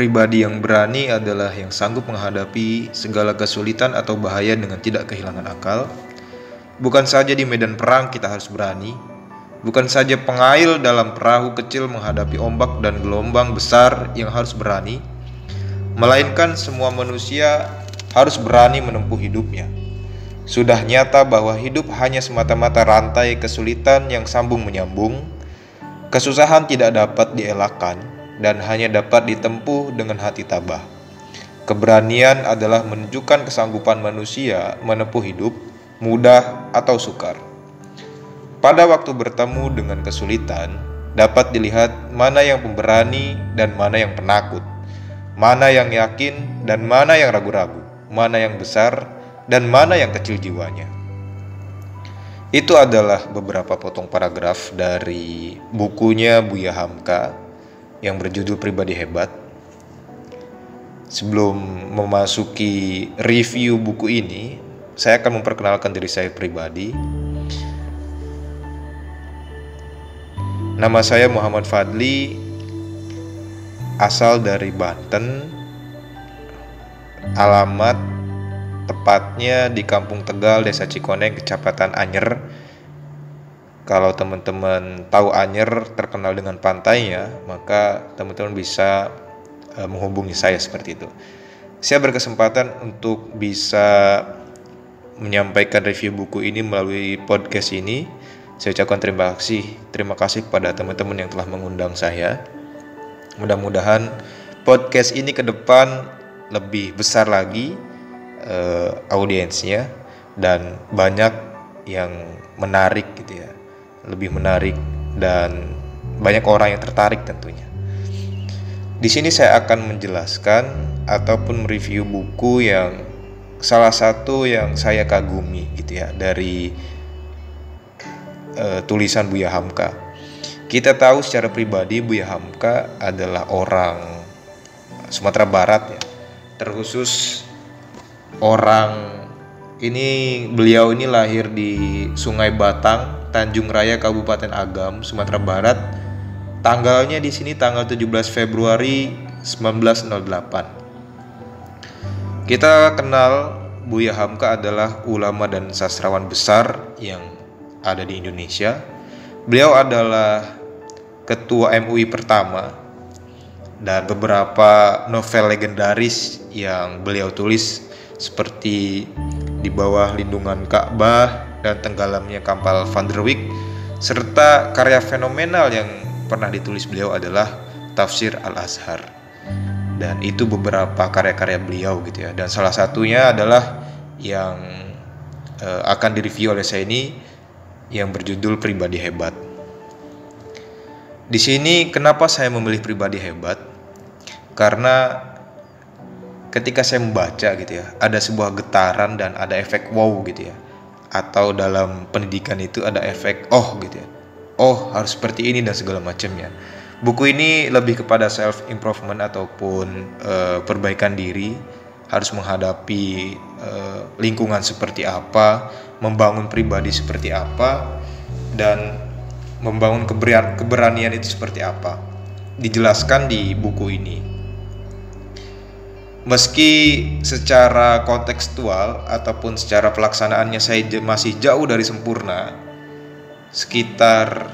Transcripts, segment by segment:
Pribadi yang berani adalah yang sanggup menghadapi segala kesulitan atau bahaya dengan tidak kehilangan akal. Bukan saja di medan perang kita harus berani, bukan saja pengail dalam perahu kecil menghadapi ombak dan gelombang besar yang harus berani, melainkan semua manusia harus berani menempuh hidupnya. Sudah nyata bahwa hidup hanya semata-mata rantai kesulitan yang sambung menyambung. Kesusahan tidak dapat dielakkan, dan hanya dapat ditempuh dengan hati tabah. Keberanian adalah menunjukkan kesanggupan manusia menempuh hidup, mudah atau sukar. Pada waktu bertemu dengan kesulitan, dapat dilihat mana yang pemberani dan mana yang penakut, mana yang yakin dan mana yang ragu-ragu, mana yang besar dan mana yang kecil jiwanya. Itu adalah beberapa potong paragraf dari bukunya Buya Hamka yang berjudul Pribadi Hebat. Sebelum memasuki review buku ini, saya akan memperkenalkan diri saya pribadi. Nama saya Muhammad Fadli, asal dari Banten. Alamat tepatnya di Kampung Tegal, Desa Cikoneng, Kecamatan Anyer, kalau teman-teman tahu Anyer terkenal dengan pantainya, maka teman-teman bisa uh, menghubungi saya seperti itu. Saya berkesempatan untuk bisa menyampaikan review buku ini melalui podcast ini. Saya ucapkan terima kasih, terima kasih kepada teman-teman yang telah mengundang saya. Mudah-mudahan podcast ini ke depan lebih besar lagi uh, audiensnya dan banyak yang menarik gitu ya lebih menarik dan banyak orang yang tertarik tentunya. Di sini saya akan menjelaskan ataupun mereview buku yang salah satu yang saya kagumi gitu ya dari uh, tulisan Buya Hamka. Kita tahu secara pribadi Buya Hamka adalah orang Sumatera Barat ya. Terkhusus orang ini beliau ini lahir di Sungai Batang Tanjung Raya Kabupaten Agam, Sumatera Barat. Tanggalnya di sini tanggal 17 Februari 1908. Kita kenal Buya Hamka adalah ulama dan sastrawan besar yang ada di Indonesia. Beliau adalah ketua MUI pertama dan beberapa novel legendaris yang beliau tulis seperti di bawah lindungan Ka'bah, dan tenggelamnya kapal Van der Wijk serta karya fenomenal yang pernah ditulis beliau adalah Tafsir Al-Azhar. Dan itu beberapa karya-karya beliau gitu ya. Dan salah satunya adalah yang uh, akan direview oleh saya ini yang berjudul Pribadi Hebat. Di sini kenapa saya memilih pribadi hebat? Karena ketika saya membaca gitu ya, ada sebuah getaran dan ada efek wow gitu ya atau dalam pendidikan itu ada efek oh gitu ya. Oh harus seperti ini dan segala macamnya. Buku ini lebih kepada self improvement ataupun uh, perbaikan diri harus menghadapi uh, lingkungan seperti apa membangun pribadi seperti apa dan membangun keberanian itu seperti apa. Dijelaskan di buku ini meski secara kontekstual ataupun secara pelaksanaannya saya masih jauh dari sempurna sekitar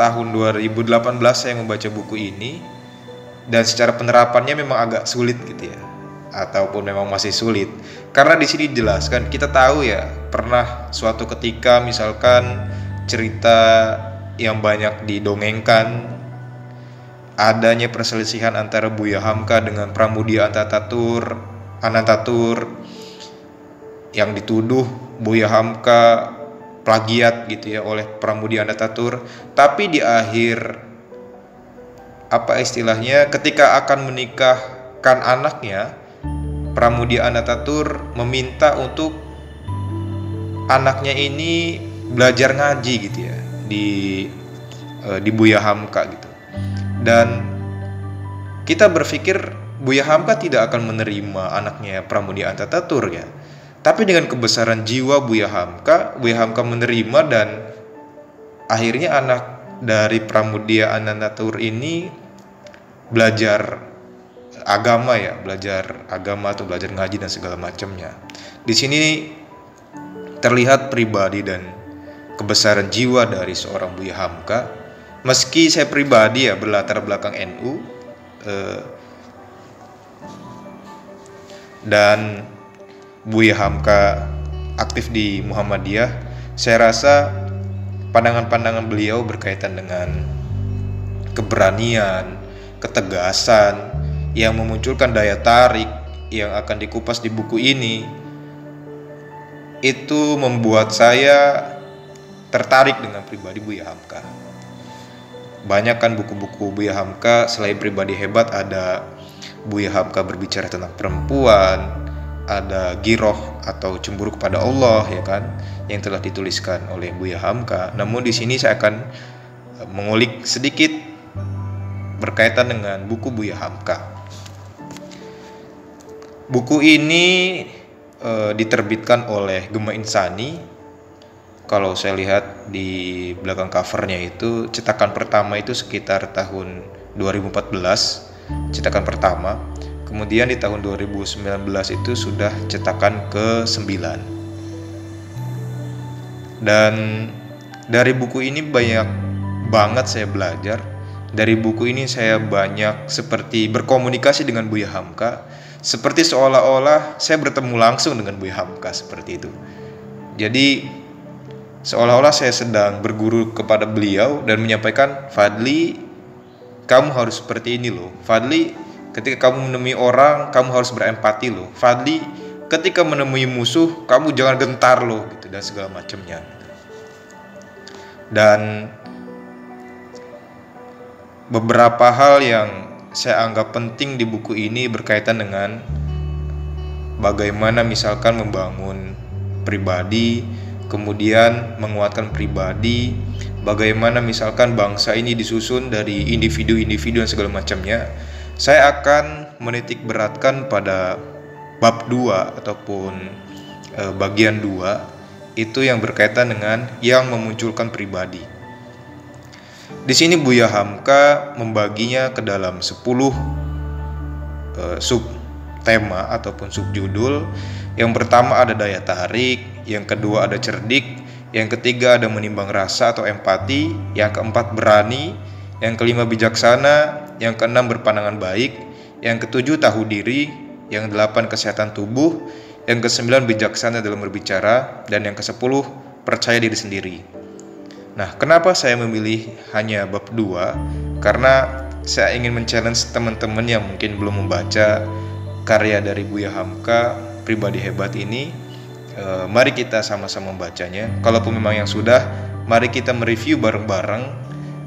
tahun 2018 saya membaca buku ini dan secara penerapannya memang agak sulit gitu ya ataupun memang masih sulit. Karena di sini dijelaskan kita tahu ya pernah suatu ketika misalkan cerita yang banyak didongengkan adanya perselisihan antara Buya Hamka dengan Pramudia Anantatur Anantatur yang dituduh Buya Hamka plagiat gitu ya oleh Pramudia Anantatur tapi di akhir apa istilahnya ketika akan menikahkan anaknya Pramudia Anantatur meminta untuk anaknya ini belajar ngaji gitu ya di uh, di Buya Hamka gitu dan kita berpikir Buya Hamka tidak akan menerima anaknya Pramudia Antatatur ya. Tapi dengan kebesaran jiwa Buya Hamka, Buya Hamka menerima dan akhirnya anak dari Pramudia Anantatur ini belajar agama ya, belajar agama atau belajar ngaji dan segala macamnya. Di sini terlihat pribadi dan kebesaran jiwa dari seorang Buya Hamka. Meski saya pribadi ya berlatar belakang NU eh, dan Buya Hamka aktif di Muhammadiyah, saya rasa pandangan-pandangan beliau berkaitan dengan keberanian, ketegasan yang memunculkan daya tarik yang akan dikupas di buku ini itu membuat saya tertarik dengan pribadi Buya Hamka. Banyak kan buku-buku Buya Hamka selain pribadi hebat ada Buya Hamka berbicara tentang perempuan, ada giroh atau cemburu kepada Allah ya kan yang telah dituliskan oleh Buya Hamka. Namun di sini saya akan eh, mengulik sedikit berkaitan dengan buku Buya Hamka. Buku ini e, diterbitkan oleh Gema Insani. Kalau saya lihat di belakang covernya itu cetakan pertama itu sekitar tahun 2014, cetakan pertama Kemudian di tahun 2019 itu sudah cetakan ke-9. Dan dari buku ini banyak banget saya belajar. Dari buku ini saya banyak seperti berkomunikasi dengan Buya Hamka, seperti seolah-olah saya bertemu langsung dengan Buya Hamka seperti itu. Jadi seolah-olah saya sedang berguru kepada beliau dan menyampaikan, "Fadli, kamu harus seperti ini loh. Fadli, Ketika kamu menemui orang, kamu harus berempati loh. Fadli, ketika menemui musuh, kamu jangan gentar loh gitu dan segala macamnya. Dan beberapa hal yang saya anggap penting di buku ini berkaitan dengan bagaimana misalkan membangun pribadi, kemudian menguatkan pribadi, bagaimana misalkan bangsa ini disusun dari individu-individu dan segala macamnya saya akan menitik beratkan pada bab 2 ataupun e, bagian 2 itu yang berkaitan dengan yang memunculkan pribadi. Di sini Buya Hamka membaginya ke dalam 10 e, sub tema ataupun subjudul. Yang pertama ada daya tarik, yang kedua ada cerdik, yang ketiga ada menimbang rasa atau empati, yang keempat berani, yang kelima bijaksana, yang keenam berpandangan baik, yang ketujuh tahu diri, yang delapan kesehatan tubuh, yang kesembilan bijaksana dalam berbicara, dan yang kesepuluh percaya diri sendiri. Nah, kenapa saya memilih hanya bab dua? Karena saya ingin men-challenge teman-teman yang mungkin belum membaca karya dari Buya Hamka, pribadi hebat ini. E, mari kita sama-sama membacanya. Kalaupun memang yang sudah, mari kita mereview bareng-bareng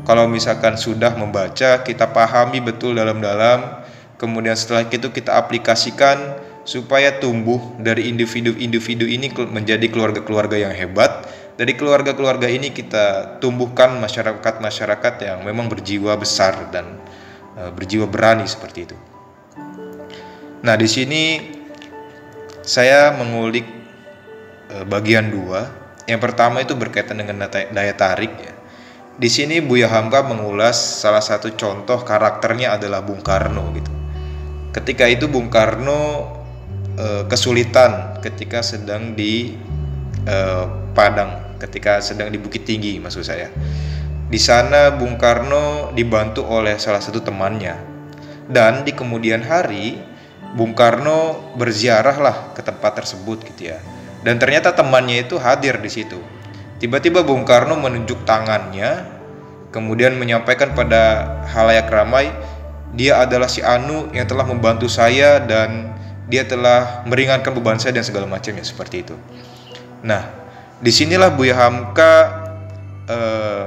kalau misalkan sudah membaca, kita pahami betul dalam-dalam, kemudian setelah itu kita aplikasikan supaya tumbuh dari individu-individu ini menjadi keluarga-keluarga yang hebat. Dari keluarga-keluarga ini kita tumbuhkan masyarakat-masyarakat yang memang berjiwa besar dan e, berjiwa berani seperti itu. Nah, di sini saya mengulik e, bagian dua. Yang pertama itu berkaitan dengan daya tarik ya. Di sini Buya Hamka mengulas salah satu contoh karakternya adalah Bung Karno gitu. Ketika itu Bung Karno e, kesulitan ketika sedang di e, Padang, ketika sedang di Bukit Tinggi maksud saya. Di sana Bung Karno dibantu oleh salah satu temannya. Dan di kemudian hari Bung Karno berziarah lah ke tempat tersebut gitu ya. Dan ternyata temannya itu hadir di situ Tiba-tiba Bung Karno menunjuk tangannya, kemudian menyampaikan pada halayak ramai, dia adalah si Anu yang telah membantu saya dan dia telah meringankan beban saya dan segala macamnya seperti itu. Nah, di sinilah Buya Hamka eh,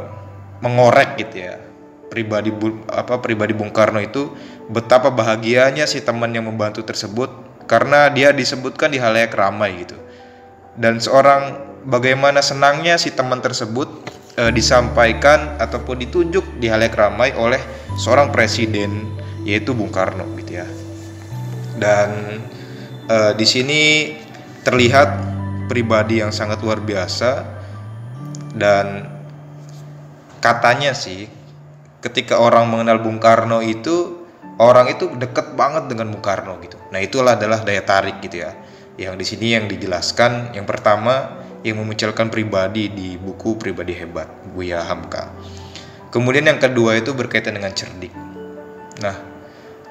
mengorek gitu ya pribadi apa pribadi Bung Karno itu betapa bahagianya si teman yang membantu tersebut karena dia disebutkan di halayak ramai gitu dan seorang bagaimana senangnya si teman tersebut e, disampaikan ataupun ditunjuk di halayak ramai oleh seorang presiden yaitu Bung Karno gitu ya. Dan e, di sini terlihat pribadi yang sangat luar biasa dan katanya sih ketika orang mengenal Bung Karno itu orang itu deket banget dengan Bung Karno gitu. Nah itulah adalah daya tarik gitu ya. Yang di sini yang dijelaskan yang pertama yang memunculkan pribadi di buku pribadi hebat Buya Hamka. Kemudian yang kedua itu berkaitan dengan cerdik. Nah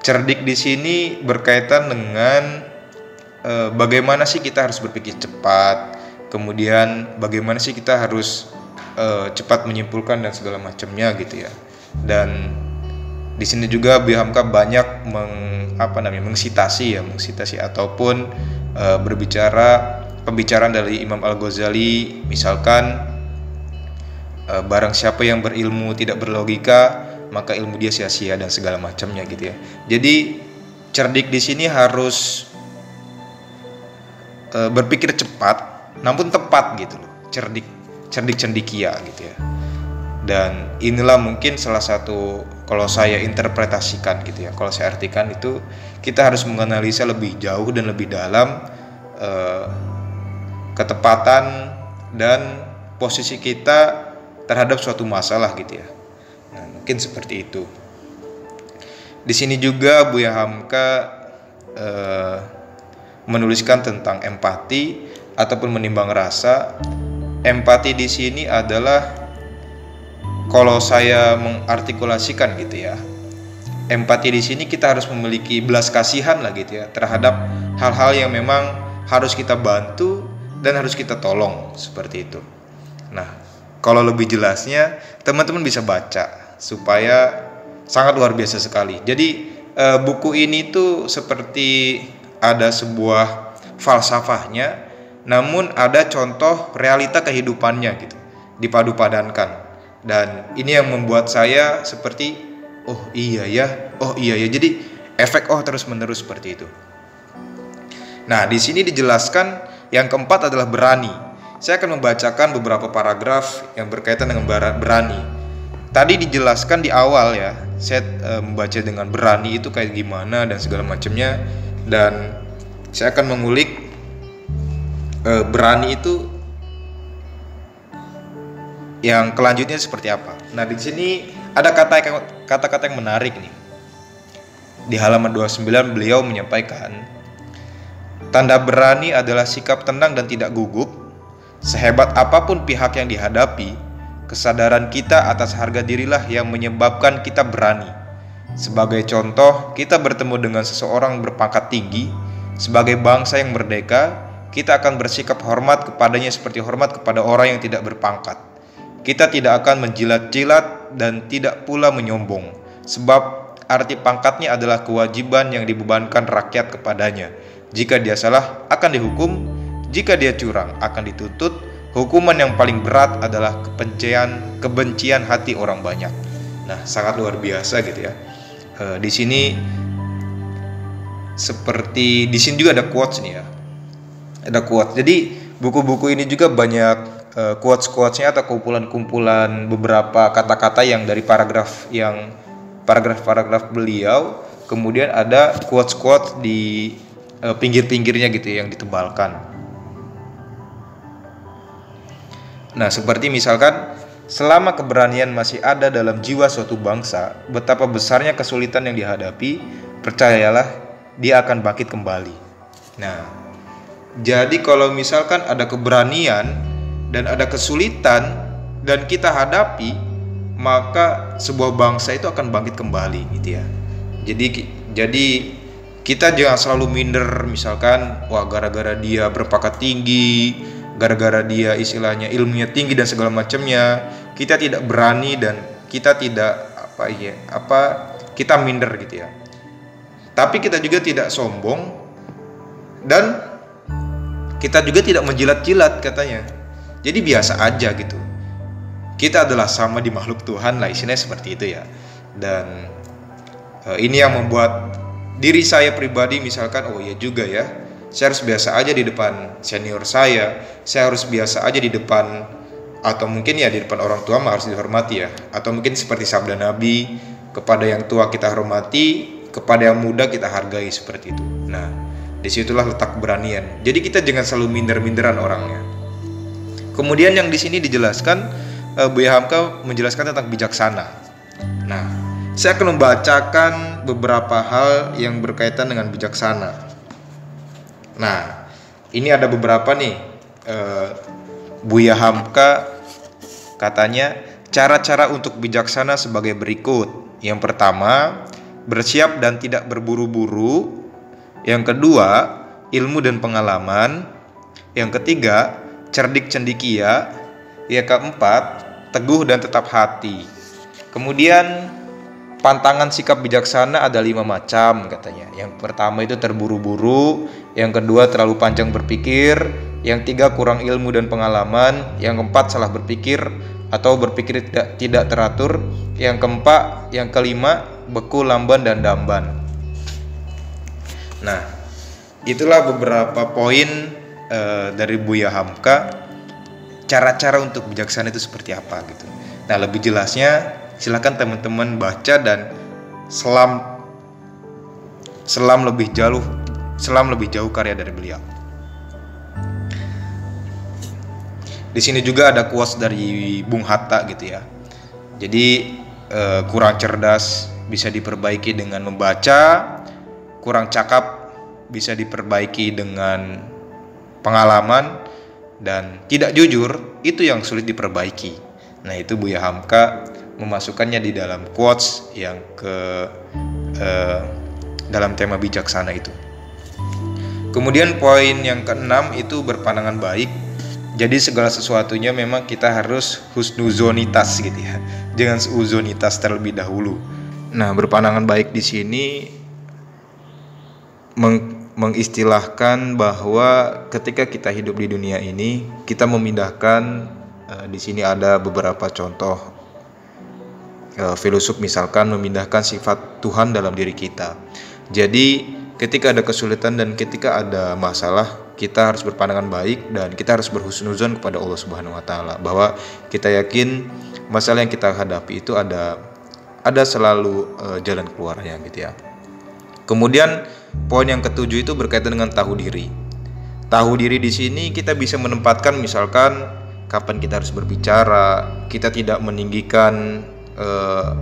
cerdik di sini berkaitan dengan e, bagaimana sih kita harus berpikir cepat, kemudian bagaimana sih kita harus e, cepat menyimpulkan dan segala macamnya gitu ya. Dan di sini juga Bu Hamka banyak meng, apa namanya mengsitasi ya mengsitasi ataupun e, berbicara pembicaraan dari Imam Al Ghazali misalkan e, barang siapa yang berilmu tidak berlogika maka ilmu dia sia-sia dan segala macamnya gitu ya. Jadi cerdik di sini harus e, berpikir cepat namun tepat gitu loh. Cerdik cerdik cendikia gitu ya dan inilah mungkin salah satu kalau saya interpretasikan gitu ya kalau saya artikan itu kita harus menganalisa lebih jauh dan lebih dalam eh, ketepatan dan posisi kita terhadap suatu masalah gitu ya. Nah mungkin seperti itu. Di sini juga Buya Hamka eh, menuliskan tentang empati ataupun menimbang rasa. Empati di sini adalah kalau saya mengartikulasikan gitu ya empati di sini kita harus memiliki belas kasihan lah gitu ya terhadap hal-hal yang memang harus kita bantu dan harus kita tolong seperti itu. Nah kalau lebih jelasnya teman-teman bisa baca supaya sangat luar biasa sekali. Jadi e, buku ini tuh seperti ada sebuah falsafahnya namun ada contoh realita kehidupannya gitu dipadu padankan dan ini yang membuat saya seperti oh iya ya oh iya ya. Jadi efek oh terus menerus seperti itu. Nah di sini dijelaskan yang keempat adalah berani. Saya akan membacakan beberapa paragraf yang berkaitan dengan berani. Tadi dijelaskan di awal ya saya e, membaca dengan berani itu kayak gimana dan segala macamnya. Dan saya akan mengulik e, berani itu yang kelanjutnya seperti apa. Nah, di sini ada kata kata-kata yang menarik nih. Di halaman 29 beliau menyampaikan tanda berani adalah sikap tenang dan tidak gugup. Sehebat apa pun pihak yang dihadapi, kesadaran kita atas harga dirilah yang menyebabkan kita berani. Sebagai contoh, kita bertemu dengan seseorang berpangkat tinggi, sebagai bangsa yang merdeka, kita akan bersikap hormat kepadanya seperti hormat kepada orang yang tidak berpangkat. Kita tidak akan menjilat-jilat dan tidak pula menyombong, sebab arti pangkatnya adalah kewajiban yang dibebankan rakyat kepadanya. Jika dia salah, akan dihukum. Jika dia curang, akan dituntut. Hukuman yang paling berat adalah kebencian, kebencian hati orang banyak. Nah, sangat luar biasa gitu ya. E, di sini seperti di sini juga ada quotes nih ya. Ada quotes. Jadi buku-buku ini juga banyak uh, quotes-quotesnya atau kumpulan-kumpulan beberapa kata-kata yang dari paragraf yang paragraf-paragraf beliau kemudian ada quotes-quotes di uh, pinggir-pinggirnya gitu yang ditebalkan. Nah seperti misalkan selama keberanian masih ada dalam jiwa suatu bangsa betapa besarnya kesulitan yang dihadapi percayalah dia akan bangkit kembali. Nah jadi kalau misalkan ada keberanian dan ada kesulitan dan kita hadapi maka sebuah bangsa itu akan bangkit kembali gitu ya. Jadi jadi kita jangan selalu minder misalkan wah gara-gara dia berpakat tinggi gara-gara dia istilahnya ilmunya tinggi dan segala macamnya kita tidak berani dan kita tidak apa ya apa kita minder gitu ya. Tapi kita juga tidak sombong dan kita juga tidak menjilat-jilat katanya jadi biasa aja gitu. Kita adalah sama di makhluk Tuhan lah isinya seperti itu ya. Dan uh, ini yang membuat diri saya pribadi misalkan oh ya juga ya. Saya harus biasa aja di depan senior saya. Saya harus biasa aja di depan atau mungkin ya di depan orang tua harus dihormati ya. Atau mungkin seperti sabda Nabi kepada yang tua kita hormati, kepada yang muda kita hargai seperti itu. Nah, di situlah letak keberanian. Jadi kita jangan selalu minder-minderan orangnya Kemudian yang di sini dijelaskan uh, Buya Hamka menjelaskan tentang bijaksana. Nah, saya akan membacakan beberapa hal yang berkaitan dengan bijaksana. Nah, ini ada beberapa nih. Uh, Buya Hamka katanya cara-cara untuk bijaksana sebagai berikut. Yang pertama, bersiap dan tidak berburu-buru. Yang kedua, ilmu dan pengalaman. Yang ketiga, cerdik cendikia. Yang keempat, teguh dan tetap hati. Kemudian pantangan sikap bijaksana ada lima macam katanya. Yang pertama itu terburu-buru, yang kedua terlalu panjang berpikir, yang tiga kurang ilmu dan pengalaman, yang keempat salah berpikir atau berpikir tidak tidak teratur, yang keempat, yang kelima beku, lamban dan damban. Nah, itulah beberapa poin uh, dari Buya Hamka cara-cara untuk bijaksana itu seperti apa gitu. Nah, lebih jelasnya silahkan teman-teman baca dan selam selam lebih jauh selam lebih jauh karya dari beliau. Di sini juga ada quotes dari Bung Hatta gitu ya. Jadi eh, kurang cerdas bisa diperbaiki dengan membaca, kurang cakap bisa diperbaiki dengan pengalaman dan tidak jujur itu yang sulit diperbaiki. Nah, itu Buya Hamka memasukkannya di dalam quotes yang ke uh, dalam tema bijaksana itu. Kemudian poin yang keenam itu berpandangan baik. Jadi segala sesuatunya memang kita harus husnuzonitas gitu ya. Jangan seuzonitas terlebih dahulu. Nah, berpandangan baik di sini meng mengistilahkan bahwa ketika kita hidup di dunia ini, kita memindahkan uh, di sini ada beberapa contoh uh, filosof misalkan memindahkan sifat Tuhan dalam diri kita. Jadi ketika ada kesulitan dan ketika ada masalah, kita harus berpandangan baik dan kita harus berhusnuzon kepada Allah Subhanahu wa taala bahwa kita yakin masalah yang kita hadapi itu ada ada selalu uh, jalan keluarnya gitu ya. Kemudian poin yang ketujuh itu berkaitan dengan tahu diri. Tahu diri di sini kita bisa menempatkan misalkan kapan kita harus berbicara, kita tidak meninggikan uh,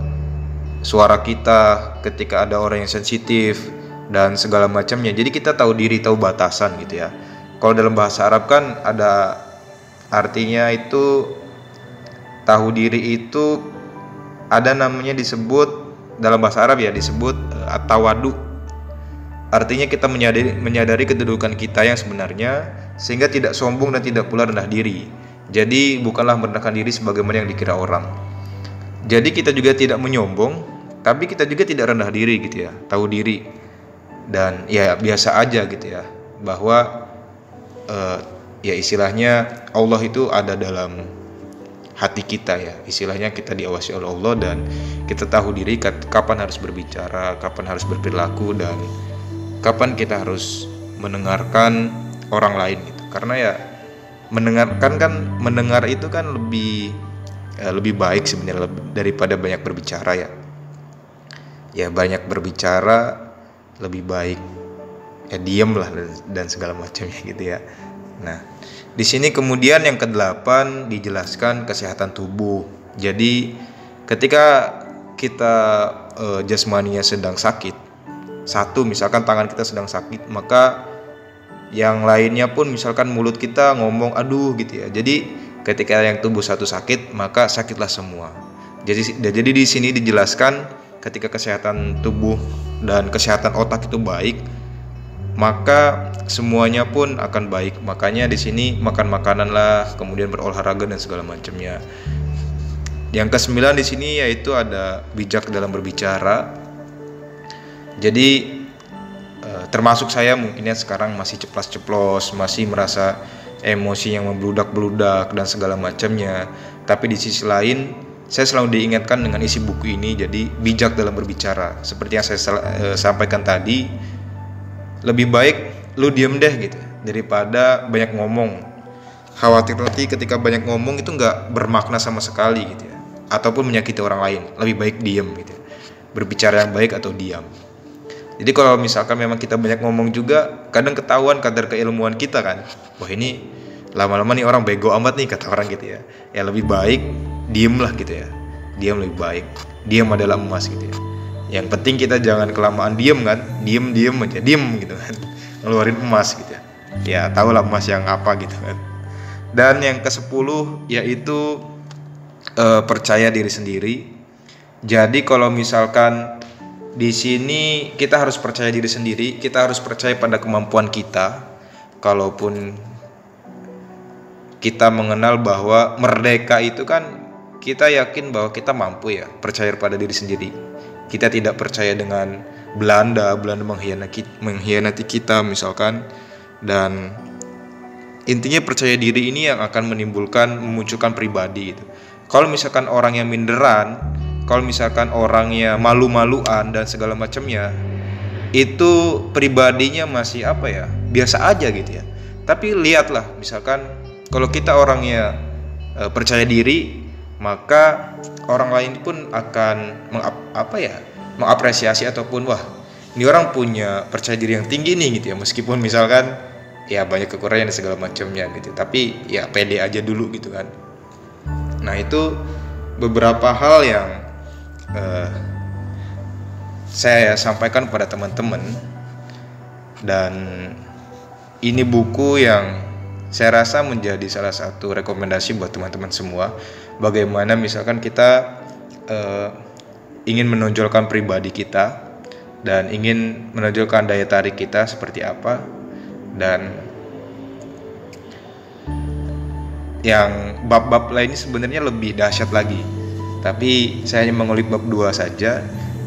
suara kita ketika ada orang yang sensitif dan segala macamnya. Jadi kita tahu diri, tahu batasan gitu ya. Kalau dalam bahasa Arab kan ada artinya itu tahu diri itu ada namanya disebut dalam bahasa Arab ya disebut uh, atawadu. Artinya kita menyadari, menyadari kedudukan kita yang sebenarnya sehingga tidak sombong dan tidak pula rendah diri. Jadi bukanlah merendahkan diri sebagaimana yang dikira orang. Jadi kita juga tidak menyombong, tapi kita juga tidak rendah diri gitu ya, tahu diri dan ya biasa aja gitu ya, bahwa uh, ya istilahnya Allah itu ada dalam hati kita ya, istilahnya kita diawasi oleh Allah dan kita tahu diri kapan harus berbicara, kapan harus berperilaku dan kapan kita harus mendengarkan orang lain gitu, karena ya mendengarkan kan mendengar itu kan lebih ya, lebih baik sebenarnya daripada banyak berbicara ya. Ya banyak berbicara lebih baik. Ya diem lah dan segala macamnya gitu ya. Nah di sini kemudian yang kedelapan dijelaskan kesehatan tubuh. Jadi ketika kita uh, jasmaninya sedang sakit satu misalkan tangan kita sedang sakit maka yang lainnya pun misalkan mulut kita ngomong aduh gitu ya. Jadi ketika yang tubuh satu sakit maka sakitlah semua. Jadi jadi di sini dijelaskan ketika kesehatan tubuh dan kesehatan otak itu baik maka semuanya pun akan baik. Makanya di sini makan makanan lah kemudian berolahraga dan segala macamnya. Yang kesembilan di sini yaitu ada bijak dalam berbicara jadi eh, termasuk saya mungkinnya sekarang masih ceplas-ceplos masih merasa emosi yang membludak-bludak dan segala macamnya. Tapi di sisi lain, saya selalu diingatkan dengan isi buku ini jadi bijak dalam berbicara. Seperti yang saya uh, sampaikan tadi, lebih baik lu diem deh gitu daripada banyak ngomong. Khawatir nanti ketika banyak ngomong itu nggak bermakna sama sekali gitu ya. Ataupun menyakiti orang lain. Lebih baik diem gitu. Berbicara yang baik atau diam. Jadi kalau misalkan memang kita banyak ngomong juga, kadang ketahuan kadar keilmuan kita kan. Wah ini lama-lama nih orang bego amat nih kata orang gitu ya. Ya lebih baik diem lah gitu ya. Diam lebih baik. Diam adalah emas gitu ya. yang penting kita jangan kelamaan diem kan diem diem aja diem gitu kan ngeluarin emas gitu ya ya tau lah emas yang apa gitu kan dan yang ke sepuluh yaitu uh, percaya diri sendiri jadi kalau misalkan di sini kita harus percaya diri sendiri kita harus percaya pada kemampuan kita kalaupun kita mengenal bahwa merdeka itu kan kita yakin bahwa kita mampu ya percaya pada diri sendiri. Kita tidak percaya dengan Belanda, Belanda mengkhianati, mengkhianati kita misalkan dan intinya percaya diri ini yang akan menimbulkan memunculkan pribadi gitu. Kalau misalkan orang yang minderan, kalau misalkan orangnya malu-maluan dan segala macamnya, itu pribadinya masih apa ya? Biasa aja gitu ya. Tapi lihatlah misalkan kalau kita orangnya e, percaya diri, maka orang lain pun akan mengap, apa ya mengapresiasi ataupun wah ini orang punya percaya diri yang tinggi nih gitu ya meskipun misalkan ya banyak kekurangan dan segala macamnya gitu tapi ya pede aja dulu gitu kan nah itu beberapa hal yang uh, saya sampaikan kepada teman-teman dan ini buku yang saya rasa menjadi salah satu rekomendasi buat teman-teman semua. Bagaimana misalkan kita uh, ingin menonjolkan pribadi kita dan ingin menonjolkan daya tarik kita seperti apa dan yang bab-bab lainnya sebenarnya lebih dahsyat lagi tapi saya hanya mengulik bab dua saja.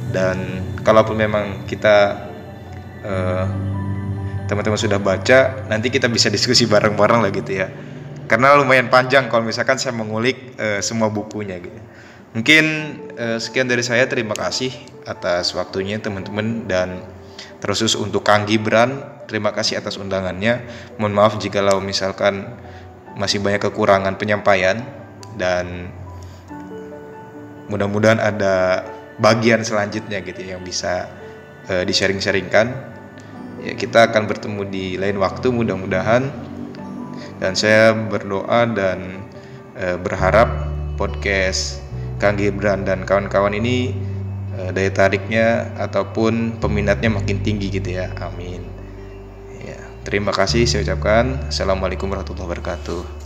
Dan kalaupun memang kita uh, teman-teman sudah baca nanti kita bisa diskusi bareng-bareng lah gitu ya. Karena lumayan panjang kalau misalkan saya mengulik uh, semua bukunya gitu. Mungkin uh, sekian dari saya. Terima kasih atas waktunya teman-teman. Dan terus untuk Kang Gibran terima kasih atas undangannya. Mohon maaf jika jikalau misalkan masih banyak kekurangan penyampaian. Dan mudah-mudahan ada bagian selanjutnya gitu yang bisa uh, di-sharing-sharingkan. Ya kita akan bertemu di lain waktu mudah-mudahan. Dan saya berdoa dan e, berharap podcast Kang Gibran dan kawan-kawan ini e, daya tariknya ataupun peminatnya makin tinggi gitu ya. Amin. Ya terima kasih saya ucapkan. Assalamualaikum warahmatullahi wabarakatuh